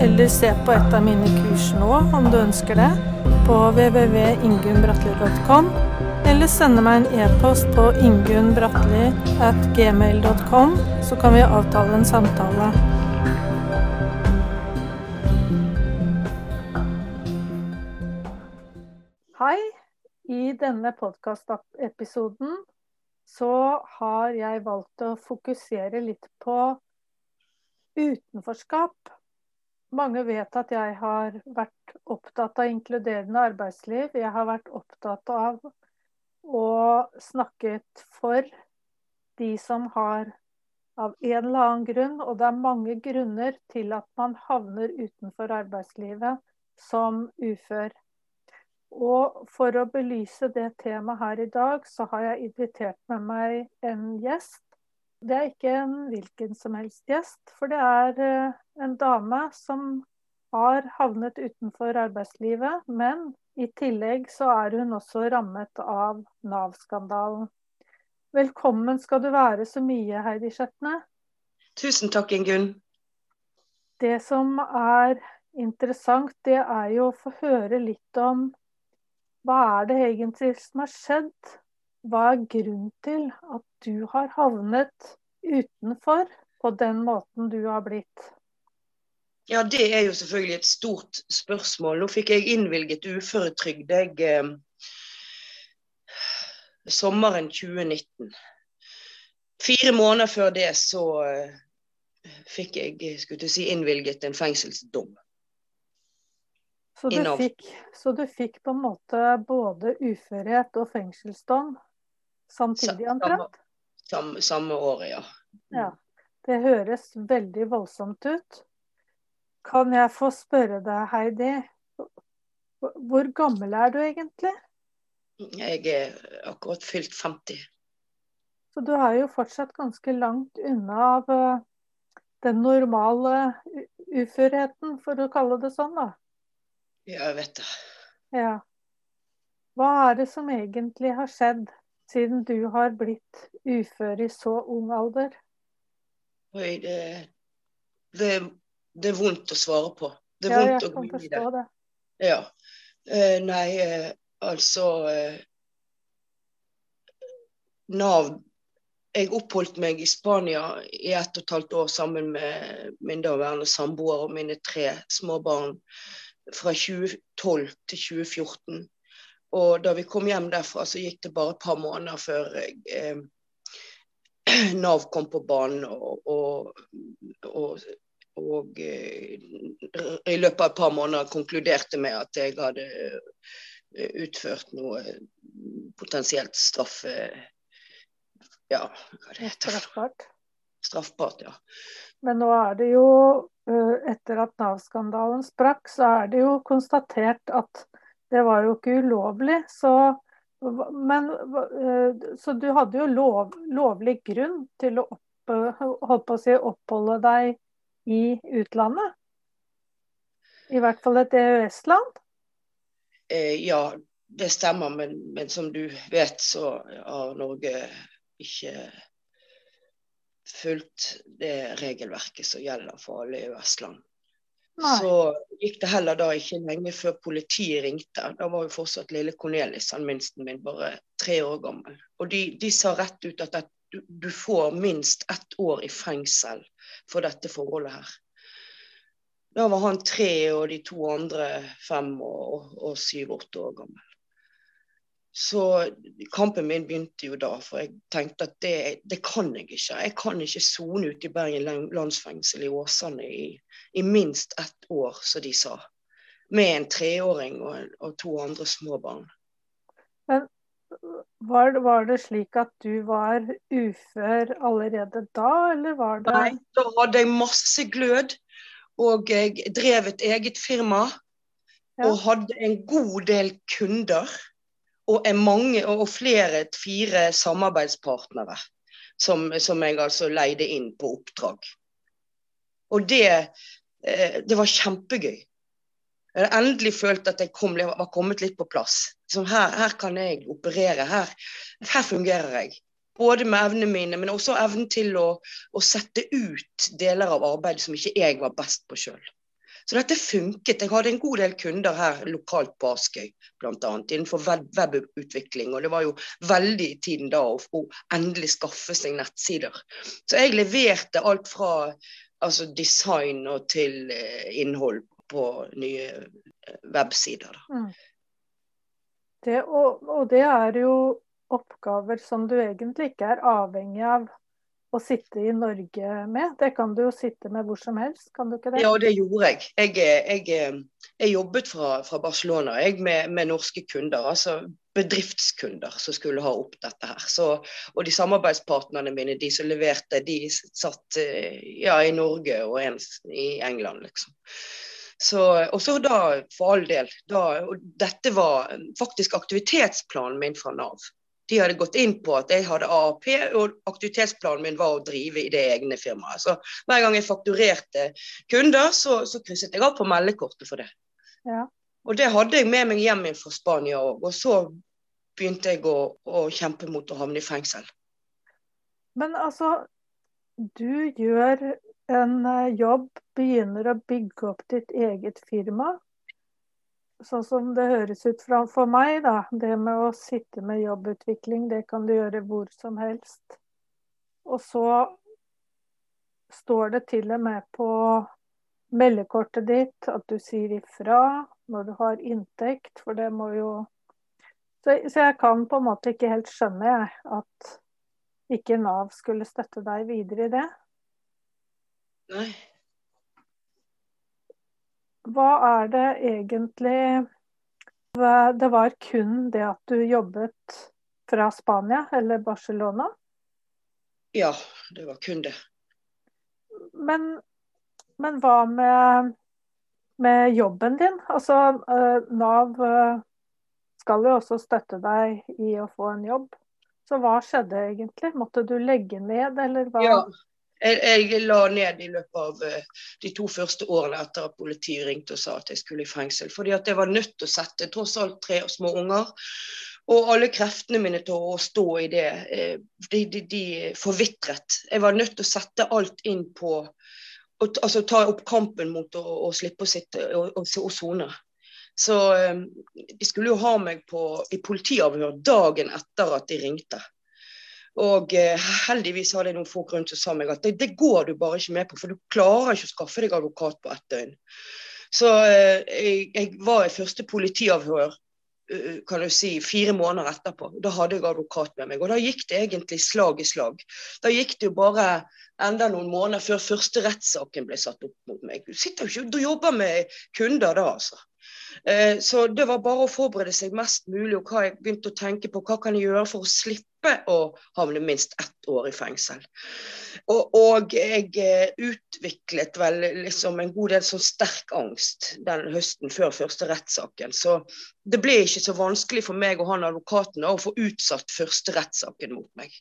eller se på et av mine kurs nå om du ønsker det, på www.ingunnbratli.com, eller sende meg en e-post på ingunnbratli.gmail.com, at gmail.com, så kan vi avtale en samtale. Hei. I denne podkastepisoden så har jeg valgt å fokusere litt på utenforskap. Mange vet at jeg har vært opptatt av inkluderende arbeidsliv. Jeg har vært opptatt av å snakket for de som har av en eller annen grunn, og det er mange grunner til at man havner utenfor arbeidslivet som ufør. Og for å belyse det temaet her i dag, så har jeg invitert med meg en gjest. Det er ikke en hvilken som helst gjest, for det er eh, en dame som har havnet utenfor arbeidslivet. Men i tillegg så er hun også rammet av Nav-skandalen. Velkommen skal du være så mye, Heidi Skjetne. Tusen takk, Ingunn. Det som er interessant, det er jo å få høre litt om hva er det egentlig som har skjedd? Hva er grunnen til at du har havnet utenfor på den måten du har blitt? Ja, det er jo selvfølgelig et stort spørsmål. Nå fikk jeg innvilget uføretrygd jeg eh, sommeren 2019. Fire måneder før det så eh, fikk jeg skulle si, innvilget en fengselsdom. Så du, fikk, så du, fikk, på en måte både uførhet og fengselsdom samtidig, omtrent? Samme, samme året, ja. ja. Det høres veldig voldsomt ut. Kan jeg få spørre deg, Heidi, hvor gammel er du egentlig? Jeg er akkurat fylt 50. Så du er jo fortsatt ganske langt unna av eh, den normale uførheten, for å kalle det sånn, da? Ja, jeg vet det. Ja. Hva er det som egentlig har skjedd siden du har blitt ufør i så ung alder? Oi, det, det, det er vondt å svare på. Det er ja, vondt jeg kan forstå det. det. Ja. Eh, nei, eh, altså eh, Nav Jeg oppholdt meg i Spania i ett og et halvt år sammen med min daværende samboer og mine tre små barn fra 2012 til 2014. Og da vi kom hjem derfra, så gikk det bare et par måneder før eh, Nav kom på banen. Og, og, og, og eh, i løpet av et par måneder konkluderte med at jeg hadde eh, utført noe potensielt straffe... Ja, hva det heter Straffbart. Straffbart, ja. Men nå er det jo Eh, etter at Nav-skandalen sprakk, så er det jo konstatert at det var jo ikke ulovlig. Så, men, eh, så du hadde jo lov, lovlig grunn til å, opp, å si, oppholde deg i utlandet? I hvert fall et EØS-land? Eh, ja, det stemmer. Men, men, som du vet, så har Norge ikke fulgt det regelverket som gjelder for alle EØS-land. Så gikk det heller da ikke lenge før politiet ringte. Da var jo fortsatt lille Cornelis, han minsten min, bare tre år gammel. Og de, de sa rett ut at, at du, du, får minst ett år i fengsel for dette forholdet her. Da var han tre og de to andre fem og, og syv-åtte år gammel. Så kampen min begynte jo da, for jeg tenkte at det, det kan jeg ikke. Jeg kan ikke sone ute i Bergen landsfengsel i Åsane i, i, minst ett år, som de sa. Med en treåring og, og to andre små barn. Men var var det, slik at du var ufør allerede da, eller var det Nei, da hadde jeg masse glød. Og jeg drev et eget firma Ja. Og hadde en god del kunder. Og, mange, og flere, fire samarbeidspartnere som, som, jeg altså leide inn på oppdrag. Og det, eh, det var kjempegøy. Jeg hadde endelig følt at jeg kom, var kommet litt på plass. Sånn, her, her, kan jeg operere. Her, her, fungerer jeg. Både med evnene mine, men også evnen til å, å, sette ut deler av arbeidet som ikke jeg var best på sjøl. Så dette funket. Jeg hadde en god del kunder her lokalt på Askøy, bl.a. innenfor webutvikling. Og det var jo veldig i tiden da å, endelig skaffe seg nettsider. Så jeg leverte alt fra altså design og til eh, innhold på nye eh, websider. Mm. Det, og, og, det er jo oppgaver som du egentlig ikke er avhengig av å sitte i Norge med. Det kan du jo sitte med hvor som helst, kan du ikke det? Ja, det gjorde jeg. Jeg, jeg, jeg jobbet fra, fra Barcelona jeg, med, med, norske kunder. altså bedriftskunder som skulle ha opp dette her. Så, og de samarbeidspartnerne mine, de som leverte, de satt eh, ja, i Norge og en i England, liksom. Og så da, for all del, da, dette var faktisk aktivitetsplanen min fra Nav. De hadde gått inn på at jeg hadde AAP, og aktivitetsplanen min var å drive i det egne firmaet. Så hver gang jeg fakturerte kunder, så, så krysset jeg av på meldekortet for det. Ja. Og det hadde jeg med meg hjem fra Spania òg. Og så begynte jeg å, å, kjempe mot å havne i fengsel. Men altså, du gjør en eh, jobb, begynner å bygge opp ditt eget firma. Sånn som det høres ut for meg, da. Det med å sitte med jobbutvikling, det kan du gjøre hvor som helst. Og så står det til og med på meldekortet ditt at du sier ifra når du har inntekt, for det må jo så, så jeg kan på en måte ikke helt skjønne jeg, at ikke Nav skulle støtte deg videre i det. Nei. Hva er det egentlig Det var kun det at du jobbet fra Spania eller Barcelona? Ja, det var kun det. Men, men hva med, med, jobben din? Altså, eh, Nav eh, skal jo også støtte deg i å få en jobb. Så hva skjedde egentlig? Måtte du legge ned, eller hva? Ja, jeg, jeg, la ned i løpet av uh, de to første årene etter at politiet ringte og sa at jeg skulle i fengsel. Fordi at jeg var nødt til å sette tross alt tre små unger. Og alle kreftene mine til å stå i det, uh, de, de, de, forvitret. Jeg var nødt til å sette alt inn på å altså, ta opp kampen mot å, å slippe å sitte og sone. Så um, de skulle jo ha meg på, i politiavhør dagen etter at de ringte. Og eh, heldigvis hadde jeg noen folk rundt som sa meg at det, det, går du bare ikke med på, for du klarer ikke å skaffe deg advokat på ett døgn. Så eh, jeg, jeg, var i første politiavhør uh, kan du si, fire måneder etterpå. Da hadde jeg advokat med meg. Og da gikk det egentlig slag i slag. Da gikk det jo bare enda noen måneder før første rettssaken ble satt opp mot meg. Du sitter jo ikke og jobber med kunder da, altså. Eh, så det var bare å forberede seg mest mulig, og hva jeg begynte å tenke på. Hva kan jeg gjøre for å slippe å havne minst ett år i fengsel? Og, og jeg eh, utviklet vel liksom en god del sånn sterk angst den høsten før første rettssaken. Så det ble ikke så vanskelig for meg og han advokaten å få utsatt første rettssaken mot meg.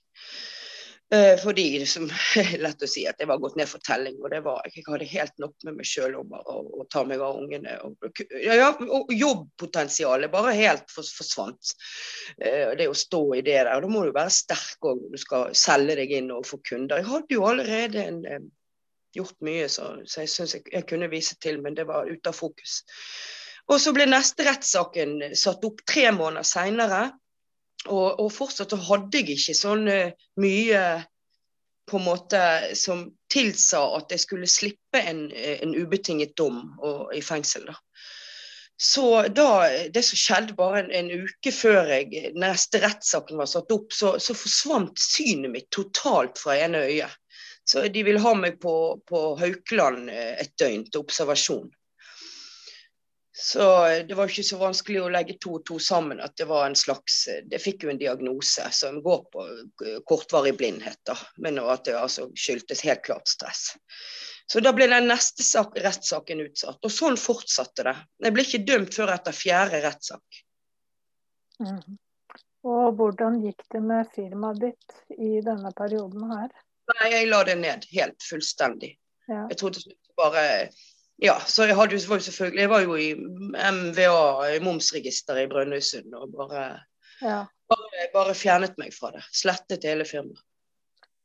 Eh, fordi det som er lett å si at jeg var gått ned for telling, og det var jeg. Jeg hadde helt nok med meg sjøl om å ta meg av ungene. Og, ja, og jobbpotensialet bare helt forsvant. Eh, det å stå i det der. Da må du være sterk òg når du skal selge deg inn og få kunder. Jeg hadde jo allerede en, eh, gjort mye, så, så jeg syns jeg, jeg, kunne vise til, men det var ute av fokus. Og så ble neste rettssaken satt opp tre måneder seinere. Og, og, fortsatt så hadde jeg ikke sånn mye på en måte som tilsa at jeg skulle slippe en, en ubetinget dom og, i fengsel. da. Så da, det som skjedde bare en, en uke før jeg, neste rettssaken var satt opp, så, så, forsvant synet mitt totalt fra ene øyet. Så de ville ha meg på, på Haukeland eh, et døgn til observasjon. Så det var ikke så vanskelig å legge to og to sammen at det var en slags Det fikk jo en diagnose som går på kortvarig blindhet, da. Men at det altså skyldtes helt klart stress. Så da ble den neste sak, rettssaken utsatt. Og sånn fortsatte det. Jeg ble ikke dømt før etter fjerde rettssak. Mm. Og hvordan gikk det med firmaet ditt i denne perioden her? Nei, jeg la det ned helt fullstendig. Ja. Jeg trodde bare Ja, så jeg hadde var jo selvfølgelig Jeg var jo i MVA, i momsregisteret i Brønnøysund, og bare, ja. bare, bare fjernet meg fra det. Slettet hele firmaet.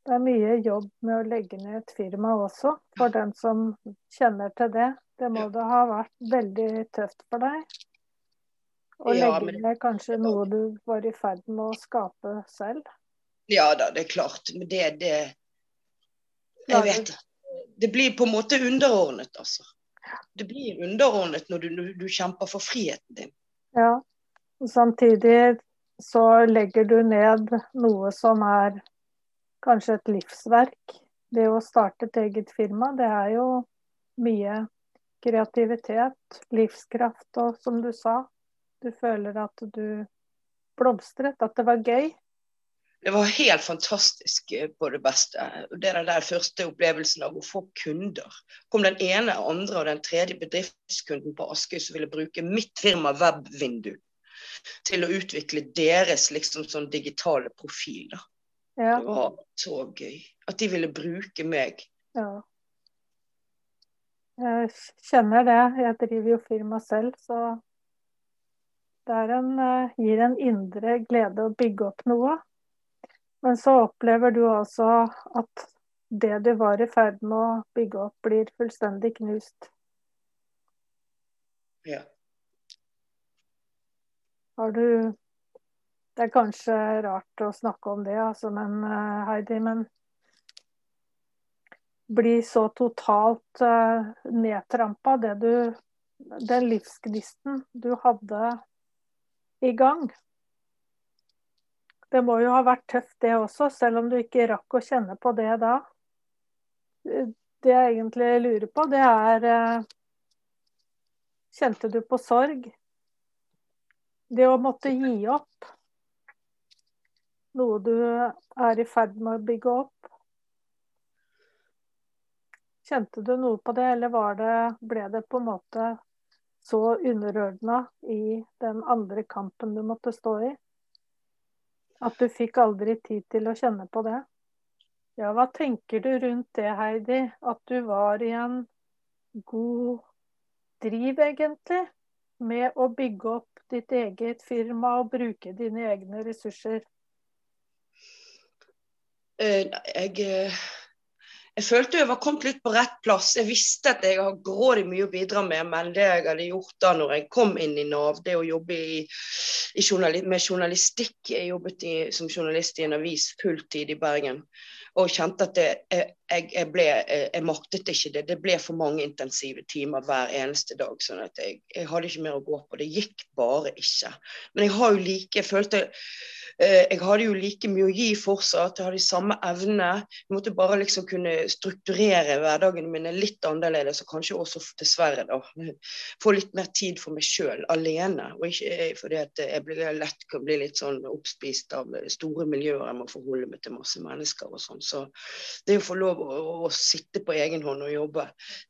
Det er mye jobb med å legge ned et firma også, for den som kjenner til det. Det må ja. det ha vært veldig tøft for deg. Å ja, legge men... ned kanskje noe du var i ferd med å skape selv. Ja da, det er klart. Men det, det Jeg vet det. Det blir på en måte underordnet, altså. Det blir underordnet når du, du kjemper for friheten din. Ja. Og samtidig så legger du ned noe som er kanskje et livsverk. Det å starte et eget firma, det er jo mye kreativitet, livskraft og som du sa, du føler at du blomstret, at det var gøy. Det var helt fantastisk eh, på det beste. Det er den første opplevelsen av å få kunder. Kom den ene, andre og den tredje bedriftskunden på Askøy som ville bruke mitt firma Webvindu til å utvikle deres liksom sånn digitale profil. da. Ja. Det var så gøy. At de ville bruke meg. Ja. Jeg kjenner det. Jeg driver jo firma selv, så det en, uh, gir en indre glede å bygge opp noe. Men så opplever du altså at det du var i ferd med å bygge opp, blir fullstendig knust. Ja. Har du det er kanskje rart å snakke om det, altså, men uh, Heidi, men bli så totalt uh, nedtrampa, det du Den livsgnisten du hadde i gang. Det må jo ha vært tøft, det også, selv om du ikke rakk å kjenne på det da. Det jeg egentlig lurer på, det er uh, Kjente du på sorg? Det å måtte gi opp noe du er i ferd med å bygge opp? Kjente du noe på det, eller det, ble det på en måte så underordna i den andre kampen du måtte stå i? At du fikk aldri tid til å kjenne på det? Ja, hva tenker du rundt det, Heidi? At du var i en god driv, egentlig, med å bygge opp ditt eget firma og bruke dine egne ressurser? Eh, jeg, eh, jeg følte jeg var kommet litt på rett plass. Jeg visste at jeg har grådig mye å bidra med, men det jeg hadde gjort da når jeg kom inn i Nav, det å jobbe i, i journali med journalistikk Jeg jobbet i, som journalist i en avis fulltid i Bergen og kjente at det, jeg, jeg, ble, jeg, maktet ikke det. Det ble for mange intensive timer hver eneste dag. sånn at jeg, jeg hadde ikke mer å gå på. Det gikk bare ikke. Men jeg har jo like, jeg følte Eh, jeg hadde jo like mye å gi fortsatt, jeg hadde de samme evnene. Jeg måtte bare liksom kunne strukturere hverdagen min litt annerledes, og kanskje også dessverre da, få litt mer tid for meg sjøl alene. Og ikke fordi at jeg blir lett kan bli litt sånn oppspist av store miljøer, jeg må forholde meg til masse mennesker og sånn. Så det å få lov å, sitte på egen hånd og jobbe,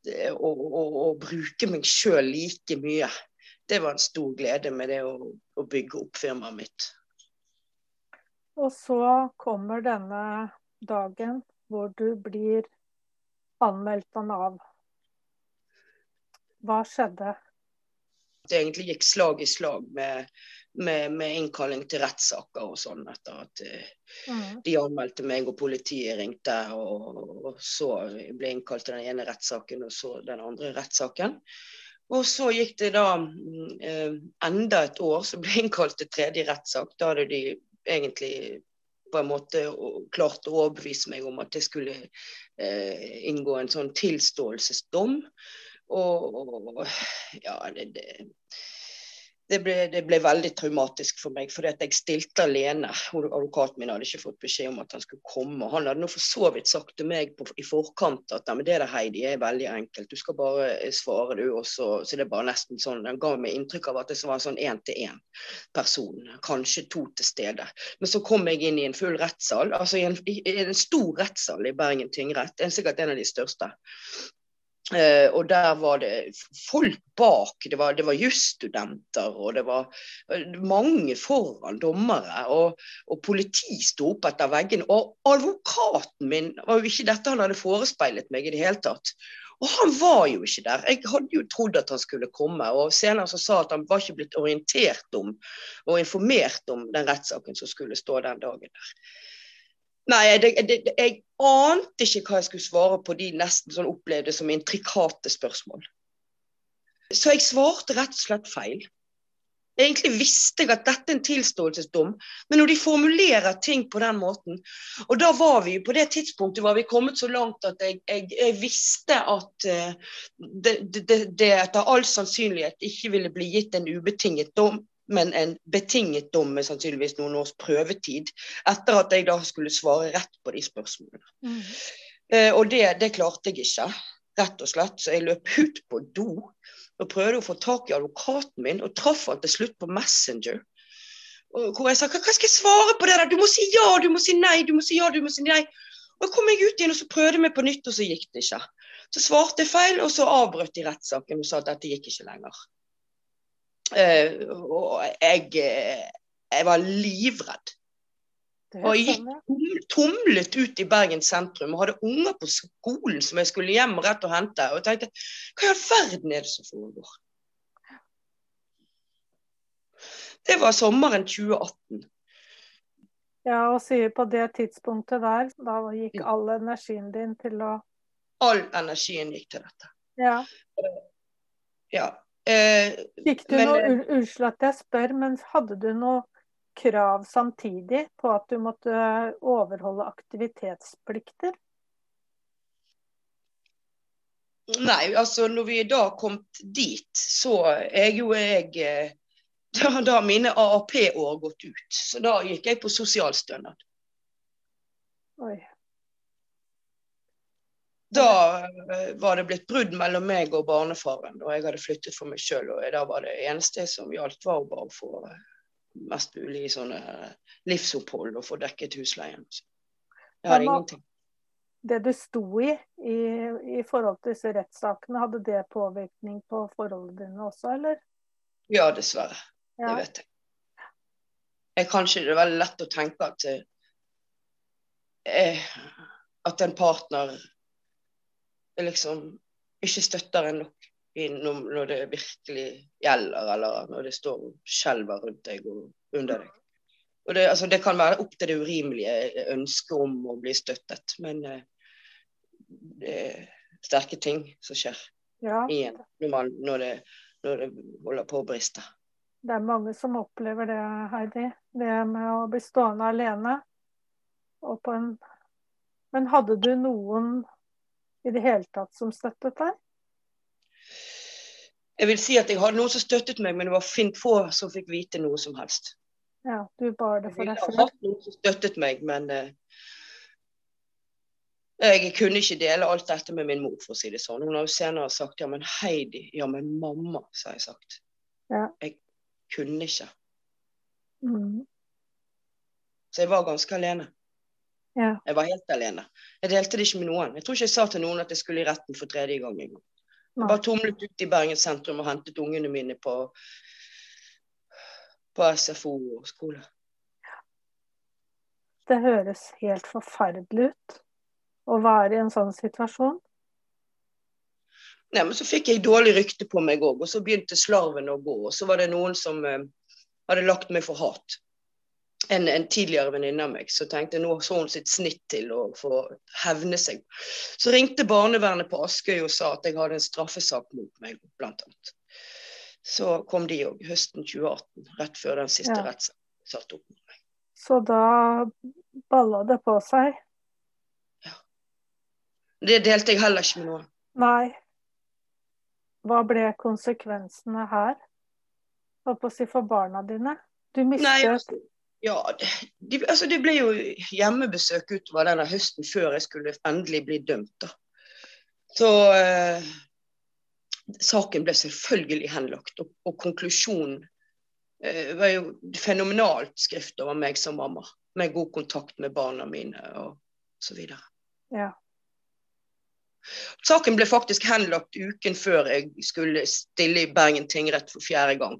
det, og, og, og bruke meg sjøl like mye, det var en stor glede med det å, å bygge opp firmaet mitt. Og så kommer denne dagen hvor du blir anmeldt av Nav. Hva skjedde? Det egentlig gikk slag i slag med, med, med innkalling til rettssaker og sånn, etter at mm. de anmeldte meg og politiet ringte. Og, og så ble innkalt til den ene rettssaken og så den andre rettssaken. Og så gikk det da eh, enda et år, så ble innkalt til tredje rettssak. Da hadde de egentlig på en måte klart å overbevise meg om at det skulle eh, inngå en sånn tilståelsesdom. Og, og ja, det, det det ble, det ble, veldig traumatisk for meg. For jeg stilte alene. Advokaten min hadde ikke fått beskjed om at han skulle komme. Han hadde nå for så vidt sagt til meg på, i forkant at det der Heidi er veldig enkelt. Du skal bare svare, du. Og så det er bare nesten sånn, Han ga meg inntrykk av at det var en sånn én-til-én-person. Kanskje to til stede. Men så kom jeg inn i en full rettssal. Altså i en, i en stor rettssal i Bergen tingrett. Er sikkert en av de største. Uh, og der var det folk bak. Det var, det var jusstudenter, og det var uh, mange foran dommere. Og, og politi sto opp etter veggene. Og advokaten min var jo ikke dette han hadde forespeilet meg i det hele tatt. Og han var jo ikke der. Jeg hadde jo trodd at han skulle komme. Og senere så sa at han var ikke blitt orientert om og informert om den rettssaken som skulle stå den dagen der. Nei, jeg, jeg, jeg ante ikke hva jeg skulle svare på de nesten sånn opplevde som intrikate spørsmål. Så jeg svarte rett og slett feil. Egentlig visste jeg at dette er en tilståelsesdom, men når de formulerer ting på den måten Og da var vi på det tidspunktet var vi kommet så langt at jeg, jeg, jeg visste at uh, det, det, det etter all sannsynlighet ikke ville bli gitt en ubetinget dom, men en betinget dom med sannsynligvis noen års prøvetid. Etter at jeg da skulle svare rett på de spørsmålene. Mm. Eh, og det, det, klarte jeg ikke, rett og slett. Så jeg løp ut på do og prøvde å få tak i advokaten min, og traff han til slutt på Messenger. Hvor jeg sa hva, skal jeg svare på det der? Du må si ja, du må si nei, du må si ja, du må si nei. Og så kom jeg ut igjen og så prøvde vi på nytt, og så gikk det ikke. Så svarte jeg feil, og så avbrøt de rettssaken og sa at dette gikk ikke lenger. Uh, og jeg, eh, jeg, var livredd. Og jeg gikk tumlet ut i Bergen sentrum og hadde unger på skolen som jeg skulle hjem rett og hente. Og tenkte hva i all verden er det som foregår? Det var sommeren 2018. Ja, og sier på det tidspunktet der, da gikk all energien din til å All energien gikk til dette. Ja. ja. Eh, Fikk du men, noe, eh, Unnskyld at jeg spør, men hadde du noe krav samtidig på at du måtte overholde aktivitetsplikter? Nei, altså når vi da kom dit, så er jo jeg eh, Da har mine AAP-år gått ut. Så da gikk jeg på sosialstønad. Oi. Da eh, var det blitt brudd mellom meg og barnefaren, og jeg hadde flyttet for meg sjøl. Og da var det eneste som gjaldt, var å bare få mest mulig sånne eh, livsopphold og få dekket husleien. Jeg hadde ingenting. Det du sto i, i, i forhold til disse rettssakene, hadde det påvirkning på forholdene dine også, eller? Ja, dessverre. Ja. Det vet jeg. jeg kanskje det er veldig lett å tenke at, eh, at en partner liksom ikke støtter en nok når det virkelig gjelder, eller når det står skjelver rundt deg og under deg. Og det, altså, det, kan være opp til det urimelige ønsket om å bli støttet, men eh, det er sterke ting som skjer ja. igjen når, man, når, det, når, det, holder på å briste. Det er mange som opplever det, Heidi. Det med å bli stående alene. En... Men hadde du noen i det hele tatt som støttet deg? Jeg vil si at jeg hadde noen som støttet meg, men det var fint få som fikk vite noe som helst. Ja, du bar det for deg selv? Jeg ville hatt noen som støttet meg, men uh, jeg kunne ikke dele alt dette med min mor, for å si det sånn. Hun har jo senere sagt ja, men Heidi, ja, men mamma, så har jeg sagt. Ja. Jeg kunne ikke. Mm. Så jeg var ganske alene. Ja. Jeg var helt alene. Jeg delte det ikke med noen. Jeg tror ikke jeg sa til noen at jeg skulle i retten for tredje gang engang. Jeg bare tumlet ut i Bergen sentrum og hentet ungene mine på, på SFO og skole. Det høres helt forferdelig ut å være i en sånn situasjon. Nei, men Så fikk jeg dårlig rykte på meg òg, og så begynte slarven å gå. Og så var det noen som eh, hadde lagt meg for hat en, en tidligere venninne av meg som tenkte nå så hun sitt snitt til å få hevne seg. Så ringte barnevernet på Askøy og sa at jeg hadde en straffesak mot meg, blant annet. Så kom de òg høsten 2018, rett før den siste ja. rettssaken satt opp mot meg. Så da balla det på seg? Ja. Det delte jeg heller ikke med noen. Nei. Hva ble konsekvensene her? Hva på å si for barna dine? Du mistet Nei, altså, ja, det, altså det ble jo hjemmebesøk utover denne høsten før jeg skulle endelig bli dømt. da. Så eh, saken ble selvfølgelig henlagt, og, og konklusjonen eh, var jo fenomenalt skrift over meg som mamma. Med god kontakt med barna mine og så videre. Ja. Saken ble faktisk henlagt uken før jeg skulle stille i Bergen tingrett for fjerde gang.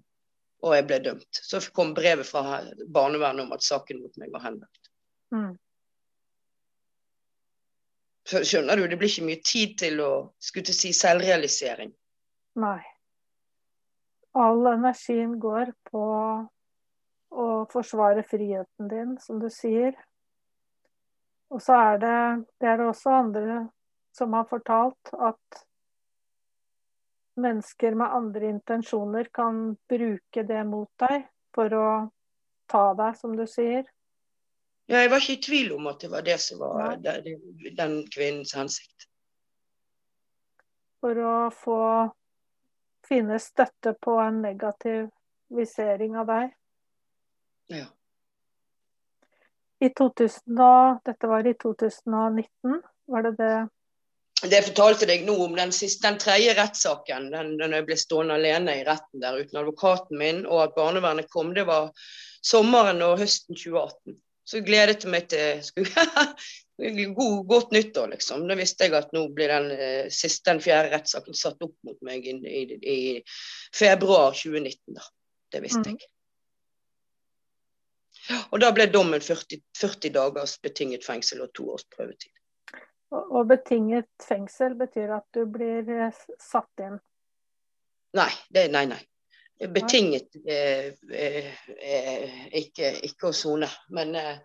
Og jeg ble dømt. Så kom brevet fra barnevernet om at saken mot meg var henlagt. Mm. Så skjønner du, det blir ikke mye tid til å skulle til si selvrealisering. Nei. All energien går på å forsvare friheten din, som du sier. Og så er det, det er det også andre som har fortalt at mennesker med andre intensjoner kan bruke det mot deg for å ta deg, som du sier. Ja, jeg var ikke i tvil om at det var det som var den, den kvinnens hensikt. For å få finne støtte på en negativ visering av deg. Ja. I 2000, dette var i 2019, var det det det jeg fortalte deg nå om den, siste, den tredje rettssaken, den, den jeg ble stående alene i retten der uten advokaten min, og at barnevernet kom, det var sommeren og høsten 2018. Så gledet jeg meg til god, godt nyttår, liksom. Da visste jeg at nå blir den eh, siste, den fjerde rettssaken satt opp mot meg i, i, i februar 2019. da. Det visste mm. jeg. Og da ble dommen 40, 40 dagers betinget fengsel og to års prøvetid. Og betinget fengsel betyr at du blir eh, satt inn? Nei, det, nei, nei. Betinget eh, eh, ikke, ikke, å sone. Men, eh,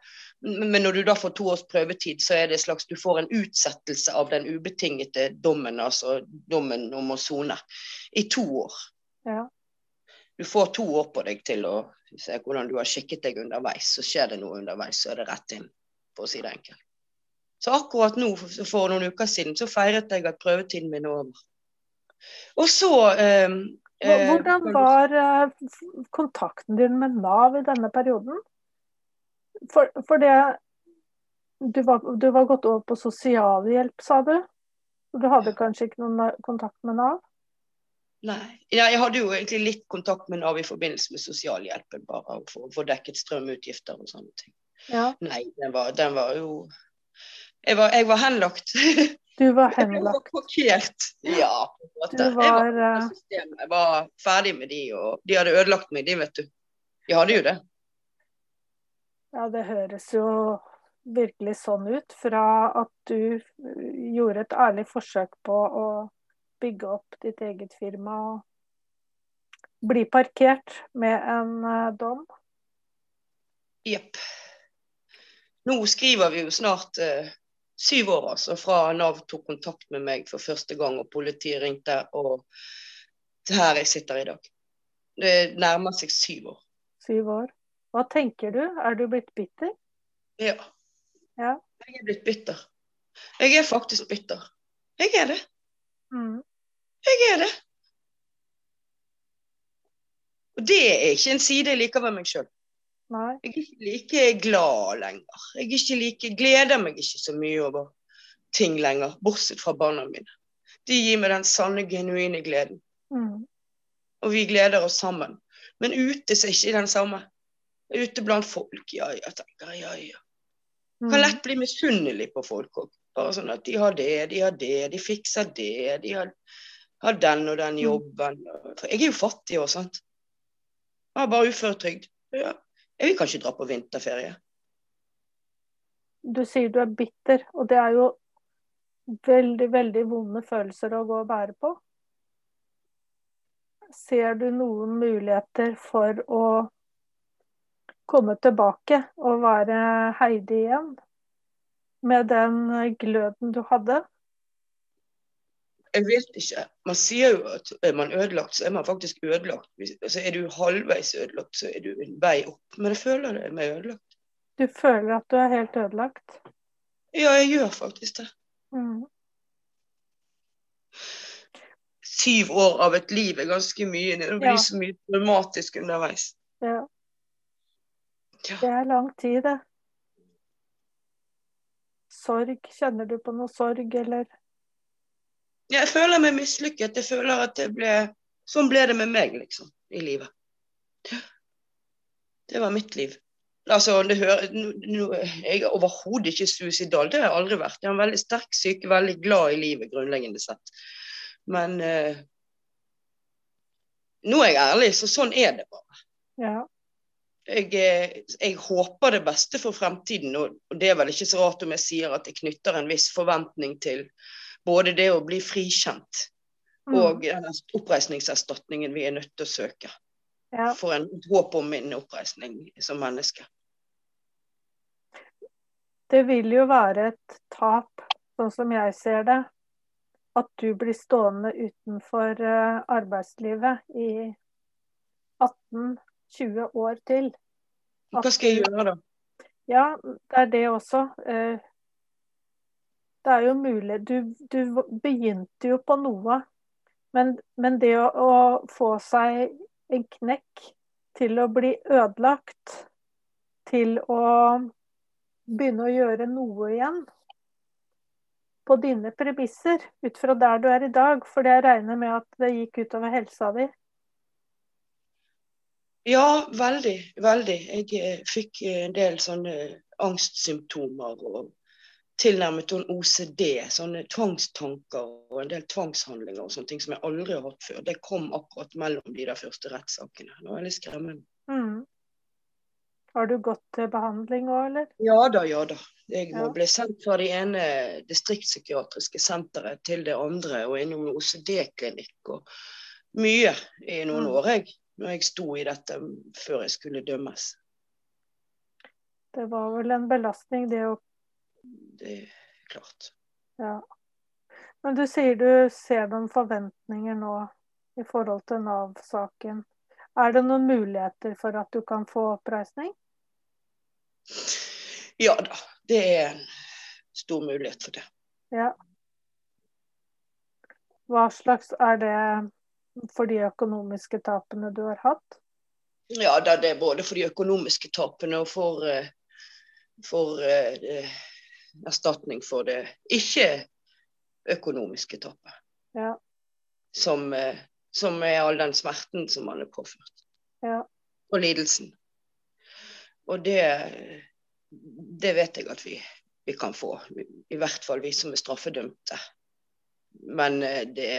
men, når du da får to års prøvetid, så er det slags du får en utsettelse av den ubetingete dommen, altså dommen om å sone, i to år. Ja. Du får to år på deg til å se hvordan du har skikket deg underveis. Så skjer det noe underveis, så er det rett inn, for å si det enkelt. Så akkurat nå, for noen uker siden, så feiret jeg at prøvetiden min er over. Og så eh, Hvordan var eh, kontakten din med Nav i denne perioden? For, for det du var, du var, gått over på sosialhjelp, sa du? Du hadde kanskje ikke noen kontakt med Nav? Nei. Ja, jeg hadde jo egentlig litt kontakt med Nav i forbindelse med sosialhjelpen, bare for å få dekket strømutgifter og sånne ting. Ja. Nei, den var, den var jo jeg var, jeg var henlagt. Du var henlagt. Jeg var Ja, på en måte. Var, jeg, var eh, jeg var ferdig med de, og de hadde ødelagt meg, de, vet du. De hadde jo det. Ja, det høres jo virkelig sånn ut. Fra at du gjorde et ærlig forsøk på å bygge opp ditt eget firma og bli parkert med en uh, dom. Jepp. Nå skriver vi jo snart uh, syv år altså, fra Nav tok kontakt med meg for første gang og politiet ringte. Og her jeg sitter i dag. Det nærmer seg syv år. Syv år. Hva tenker du? Er du blitt bitter? Ja. ja. Jeg er blitt bitter. Jeg er faktisk bitter. Jeg er det. Mm. Jeg er det. Og det er ikke en side jeg liker ved meg sjøl. Nei. Jeg er ikke like glad lenger. Jeg ikke like, gleder meg ikke så mye over ting lenger, bortsett fra barna mine. De gir meg den sanne, genuine gleden. Mm. Og vi gleder oss sammen. Men ute så er ikke den samme. Ute blant folk, ja ja, tenker jeg, ja ja. Mm. Kan lett bli misunnelig på folk òg. Bare sånn at de har det, de har det, de fikser det. De har, har den og den mm. jobben. For jeg er jo fattig òg, sant. Jeg har bare uføretrygd. Ja. Jeg vil kanskje dra på vinterferie. Du sier du er bitter, og det er jo veldig, veldig vonde følelser å gå og bære på. Ser du noen muligheter for å komme tilbake og være Heidi igjen? Med den gløden du hadde? Jeg vet ikke. Man sier jo at er man ødelagt, så er man faktisk ødelagt. Altså, er du halvveis ødelagt, så er du en vei opp. Men jeg føler det meg ødelagt. Du føler at du er helt ødelagt? Ja, jeg gjør faktisk det. Mm. Syv år av et liv er ganske mye. Det blir ja. så mye dramatisk underveis. Ja. ja. Det er lang tid, det. Sorg. Kjenner du på noe sorg, eller? Jeg føler meg mislykket. Jeg føler at det ble Sånn ble det med meg, liksom, i livet. Det var mitt liv. Altså, det hører, jeg er overhodet ikke suicidal, det har jeg aldri vært. Jeg er en veldig sterk syke, veldig glad i livet, grunnleggende sett. Men eh, nå er jeg ærlig, så sånn er det bare. Ja. Jeg, eh, jeg, håper det beste for fremtiden, og det er vel ikke så rart om jeg sier at jeg knytter en viss forventning til både det å bli frikjent mm. og den oppreisningserstatningen vi er nødt til å søke. Ja. For en håp om min oppreisning som menneske det vil jo være et tap, sånn som jeg ser det, at du blir stående utenfor eh, arbeidslivet i 18-20 år til. Hva skal jeg gjøre da? Ja, det er det også. Eh, det er jo mulig. Du, du begynte jo på noe. Men, men det å, å, få seg en knekk til å bli ødelagt, til å begynne å gjøre noe igjen. På dine premisser, ut fra der du er i dag. For jeg regner med at det gikk utover helsa di? Ja, veldig. Veldig. Jeg eh, fikk en del sånne angstsymptomer og tilnærmet sånn OCD. Sånne tvangstanker og en del tvangshandlinger og sånne ting som jeg aldri har hatt før. Det kom akkurat mellom de der første rettssakene. Det var litt skremmende. Mm. Har du gått til behandling òg, eller? Ja da, ja da. Jeg ja. ble sendt fra det ene distriktspsykiatriske senteret til det andre, og innom OCD-klinikk og mye i noen mm. år, jeg. Når jeg sto i dette før jeg skulle dømmes. Det var vel en belastning, det òg? Det er klart. Ja. Men du sier du ser noen forventninger nå i forhold til Nav-saken. Er det noen muligheter for at du kan få oppreisning? Ja da, det er en stor mulighet for det. Ja. Hva slags er det for de økonomiske tapene du har hatt? Ja, det er både for de økonomiske tapene og for, eh, for uh, erstatning for det ikke-økonomiske tapet. Ja. Som, uh, som, er all den smerten som man er påført. Ja. Og lidelsen. Og det, det vet jeg at vi, vi, kan få. I hvert fall vi som er straffedømte. Men det det,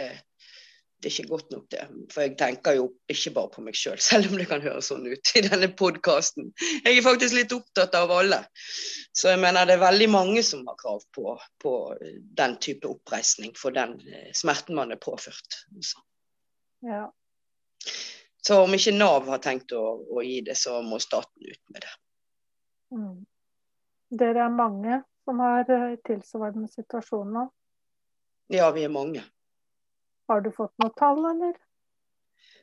det er ikke godt nok, det. For jeg tenker jo ikke bare på meg sjøl, selv, selv om det kan høres sånn ut i denne podkasten. Jeg er faktisk litt opptatt av alle. Så jeg mener det er veldig mange som har krav på, på den type oppreisning for den eh, smerten man er påført. Så. Ja. Så om ikke Nav har tenkt å, å gi det, så må staten ut med det. Mm. Dere er mange som har eh, tilsvarende situasjon nå? Ja, vi er mange. Har du fått noe tall, eller?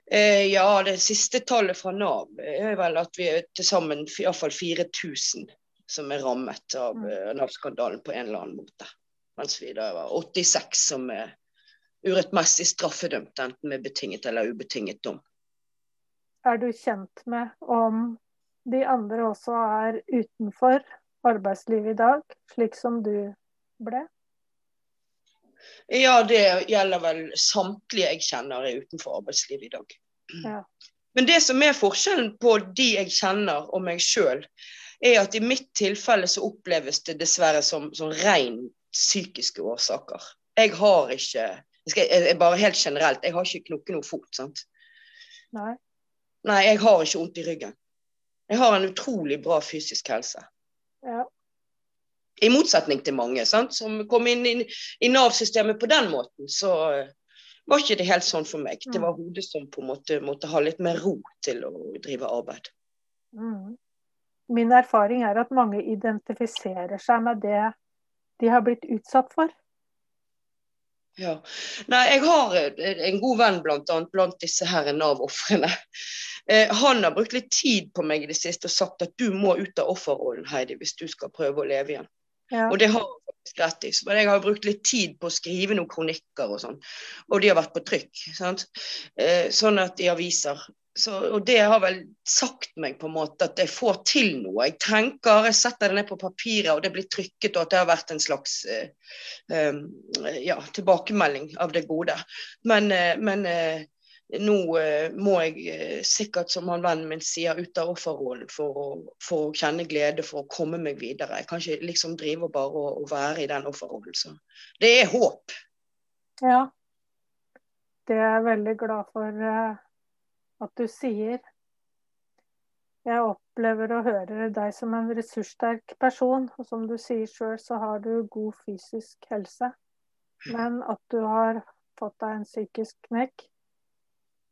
Eh, ja, det siste tallet fra Nav er vel at vi er til sammen iallfall 4000 som er rammet av mm. Eh, Nav-skandalen på en eller annen måte. Mens vi da var 86 som er urettmessig straffedømt, enten med betinget eller ubetinget dom er du kjent med om de andre også er utenfor arbeidslivet i dag, slik som du ble? Ja, det gjelder vel samtlige jeg kjenner er utenfor arbeidslivet i dag. Ja. Men det som er forskjellen på de jeg kjenner og meg sjøl, er at i mitt tilfelle så oppleves det dessverre som, som ren psykiske årsaker. Jeg har ikke jeg, jeg, Bare helt generelt, jeg har ikke knukket noe fot. sant? Nei. Nei, jeg har ikke vondt i ryggen. Jeg har en utrolig bra fysisk helse. Ja. I motsetning til mange sant? som kom inn i, i Nav-systemet på den måten, så uh, var ikke det helt sånn for meg. Det var hodet som på en måte måtte ha litt mer ro til å drive arbeid. Mm. Min erfaring er at mange identifiserer seg med det de har blitt utsatt for. Ja. Nei, jeg har eh, en god venn blant, annet, blant disse her Nav-ofrene. Eh, han har brukt litt tid på meg i det siste og sagt at du må ut av offerrollen, Heidi, hvis du skal prøve å leve igjen. Og det har faktisk rett. Men jeg har brukt litt tid på å skrive noen kronikker og sånn. Og de har vært på trykk. Sant? Eh, sånn at i aviser. Så, og det har vel sagt meg på en måte at jeg får til noe. Jeg tenker, jeg setter det ned på papiret, og det blir trykket, og at det har vært en slags eh, eh, ja, tilbakemelding av det gode. Men, eh, men uh, nå eh, må jeg eh, sikkert, som han vennen min sier, ut av offerrollen for, å- for å kjenne glede, for å komme meg videre. Jeg kan ikke liksom drive bare å, og være i den offerrollen. Så det er håp. Ja. Det er jeg veldig glad for eh, at du sier. Jeg opplever å høre deg som en ressurssterk person, og som du sier sjøl, så har du god fysisk helse. Men at du har fått deg en psykisk knekk.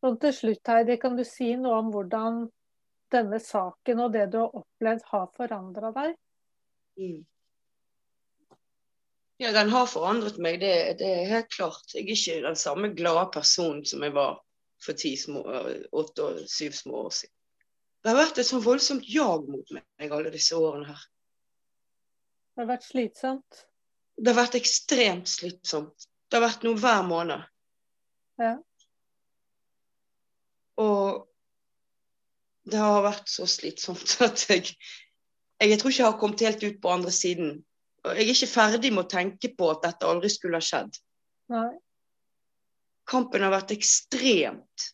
Så til slutt, Heidi, kan du si noe om hvordan denne saken og det du har opplevd, har forandra deg? Mm. Ja, den har forandret meg, det, det er helt klart. Jeg er ikke den samme glade personen som jeg var for ti små, åtte og syv små år siden. Det har vært et sånn voldsomt jag mot meg alle disse årene her. Det har vært slitsomt. Det har vært ekstremt slitsomt. Det har vært noe hver måned. Ja. Og det har vært så slitsomt at jeg, jeg tror ikke jeg har kommet helt ut på andre siden. Og jeg er ikke ferdig med å tenke på at dette aldri skulle ha skjedd. Nei. Kampen har vært ekstremt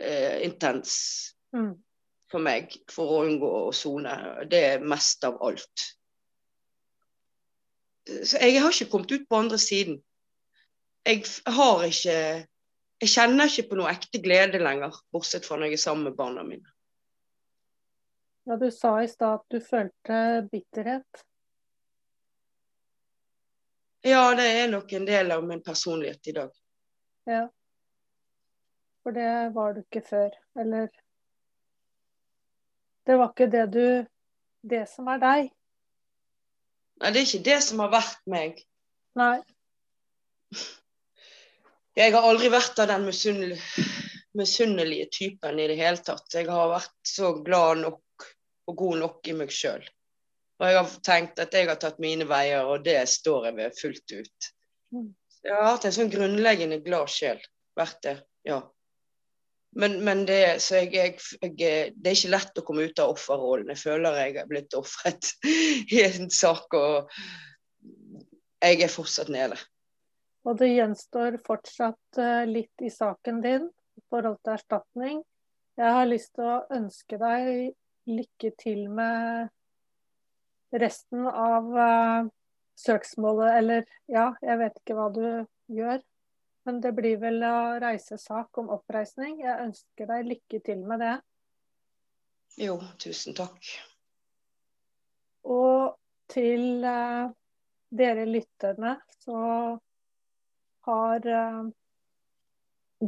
eh, intens Mm. for meg for å unngå å sone. Det er mest av alt. Så jeg har ikke kommet ut på andre siden. Jeg har ikke Jeg kjenner ikke på noe ekte glede lenger, bortsett fra når jeg er sammen med barna mine. Ja, du sa i stad at du følte bitterhet. Ja, det er nok en del av min personlighet i dag. Ja. For det var du ikke før. Eller Det var ikke det du Det som er deg. Nei, det er ikke det som har vært meg. Nei. Jeg har aldri vært av den misunnel- misunnelige typen i det hele tatt. Jeg har vært så glad nok og god nok i meg sjøl. Og jeg har tenkt at jeg har tatt mine veier, og det står jeg ved fullt ut. Mm. Jeg har hatt en sånn grunnleggende glad sjel. Vært det, ja. Men, men det, så jeg, jeg, jeg, det er ikke lett å komme ut av offerrollen. Jeg føler jeg er blitt ofret i en sak, og jeg er fortsatt nede. Og det gjenstår fortsatt eh, litt i saken din i forhold til erstatning. Jeg har lyst til å ønske deg lykke til med resten av uh, søksmålet, eller ja, jeg vet ikke hva du gjør. Men det blir vel å reise sak om oppreisning. Jeg ønsker deg lykke til med det. Jo, tusen takk. Og til uh, dere lytterne så har eh,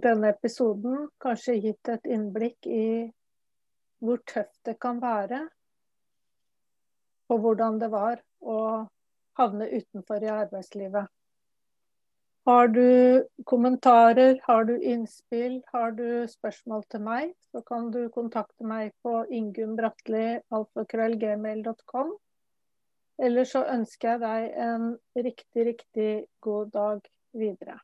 denne episoden kanskje gitt et innblikk i hvor tøft det kan være, og hvordan det var å havne utenfor i arbeidslivet. Har du kommentarer, har du innspill, har du spørsmål til meg, så kan du kontakte meg på ingunnbratli.alfakrøllgmail.com. Eller så ønsker jeg deg en riktig, riktig god dag videre.